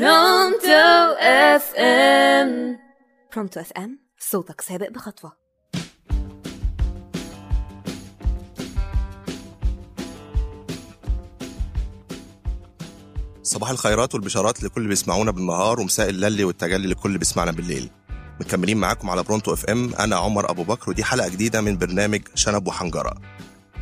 Pronto FM Pronto FM صوتك سابق بخطوة. صباح الخيرات والبشارات لكل اللي بيسمعونا بالنهار ومساء الليل والتجلي لكل اللي بيسمعنا بالليل. مكملين معاكم على Pronto FM أنا عمر أبو بكر ودي حلقة جديدة من برنامج شنب وحنجرة.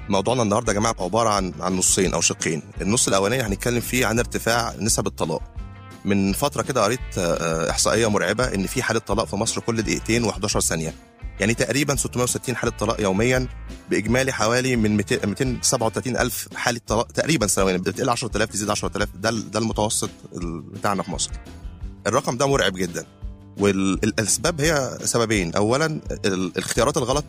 موضوعنا النهارده يا جماعة عبارة عن عن نصين أو شقين. النص الأولاني هنتكلم فيه عن ارتفاع نسب الطلاق. من فترة كده قريت آه، إحصائية مرعبة إن في حالة طلاق في مصر كل دقيقتين و11 ثانية. يعني تقريبا 660 حالة طلاق يوميا بإجمالي حوالي من 200 237 ألف حالة طلاق تقريبا سنويا بتقل 10000 تزيد 10000 ده ده المتوسط ال- بتاعنا في مصر. الرقم ده مرعب جدا. والاسباب هي سببين. اولا ال- الاختيارات الغلط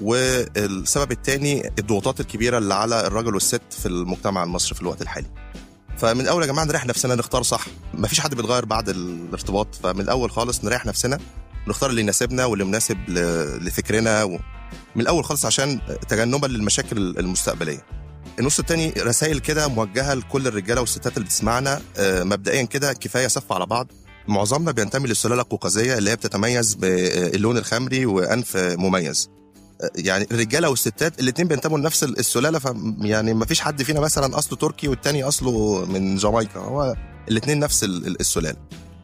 والسبب الثاني الضغوطات الكبيرة اللي على الراجل والست في المجتمع المصري في الوقت الحالي. فمن الأول يا جماعة نريح نفسنا نختار صح. مفيش حد بيتغير بعد الارتباط. فمن الأول خالص نريح نفسنا نختار اللي يناسبنا واللي مناسب لفكرنا و... من الأول خالص عشان تجنبا للمشاكل المستقبلية. النص التاني رسائل كده موجهة لكل الرجالة والستات اللي بتسمعنا. آه، مبدئيا كده كفاية صف على بعض. معظمنا بينتمي للسلالة القوقازية اللي هي بتتميز باللون الخمري وأنف مميز. يعني الرجاله والستات الاثنين بينتموا لنفس السلاله ف يعني ما فيش حد فينا مثلا أصله تركي والتاني أصله من جامايكا هو الاثنين نفس ال- ال- السلاله.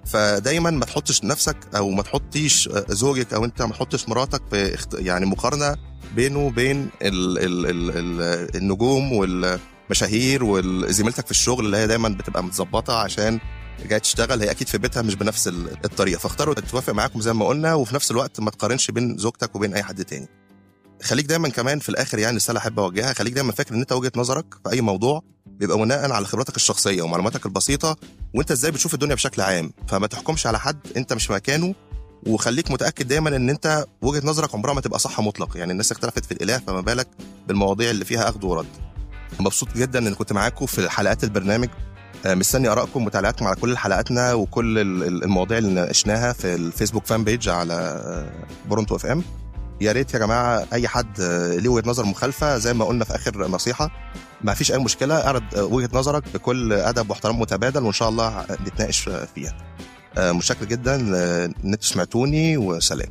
فدايما ما تحطش نفسك أو ما تحطيش زوجك أو أنت ما تحطش مراتك في يعني مقارنة بينه وبين ال ال ال ال النجوم والمشاهير وزميلتك في الشغل اللي هي دايما بتبقى متظبطة عشان جاية تشتغل هي أكيد في بيتها مش بنفس ال- الطريقة. فاختاروا تتوافق معاكم زي ما قلنا وفي نفس الوقت ما تقارنش بين زوجتك وبين أي حد تاني. خليك دايما كمان في الآخر يعني رسالة أحب أوجهها خليك دايما فاكر إن أنت وجهة نظرك في أي موضوع بيبقى بناء على خبراتك الشخصية ومعلوماتك البسيطة وأنت إزاي بتشوف الدنيا بشكل عام. فما تحكمش على حد أنت مش مكانه وخليك متأكد دايما إن أنت وجهة نظرك عمرها ما تبقى صح مطلق. يعني الناس اختلفت في الإله فما بالك بالمواضيع اللي فيها أخذ ورد. مبسوط جدا إن كنت معاكم في حلقات البرنامج. آه، مستني آرائكم ومتابعتكم على كل حلقاتنا وكل ال- ال- المواضيع اللي ناقشناها في الفيسبوك fan page على آه، Pronto FM. يا ريت يا جماعة أي حد آه، ليه وجهة نظر مخالفة زي ما قلنا في آخر نصيحة. ما فيش أي مشكلة أعرض آه، وجهة نظرك بكل أدب واحترام متبادل وإن شاء الله نتناقش فيها. آه، متشكر جدا إن أنتوا سمعتوني وسلام.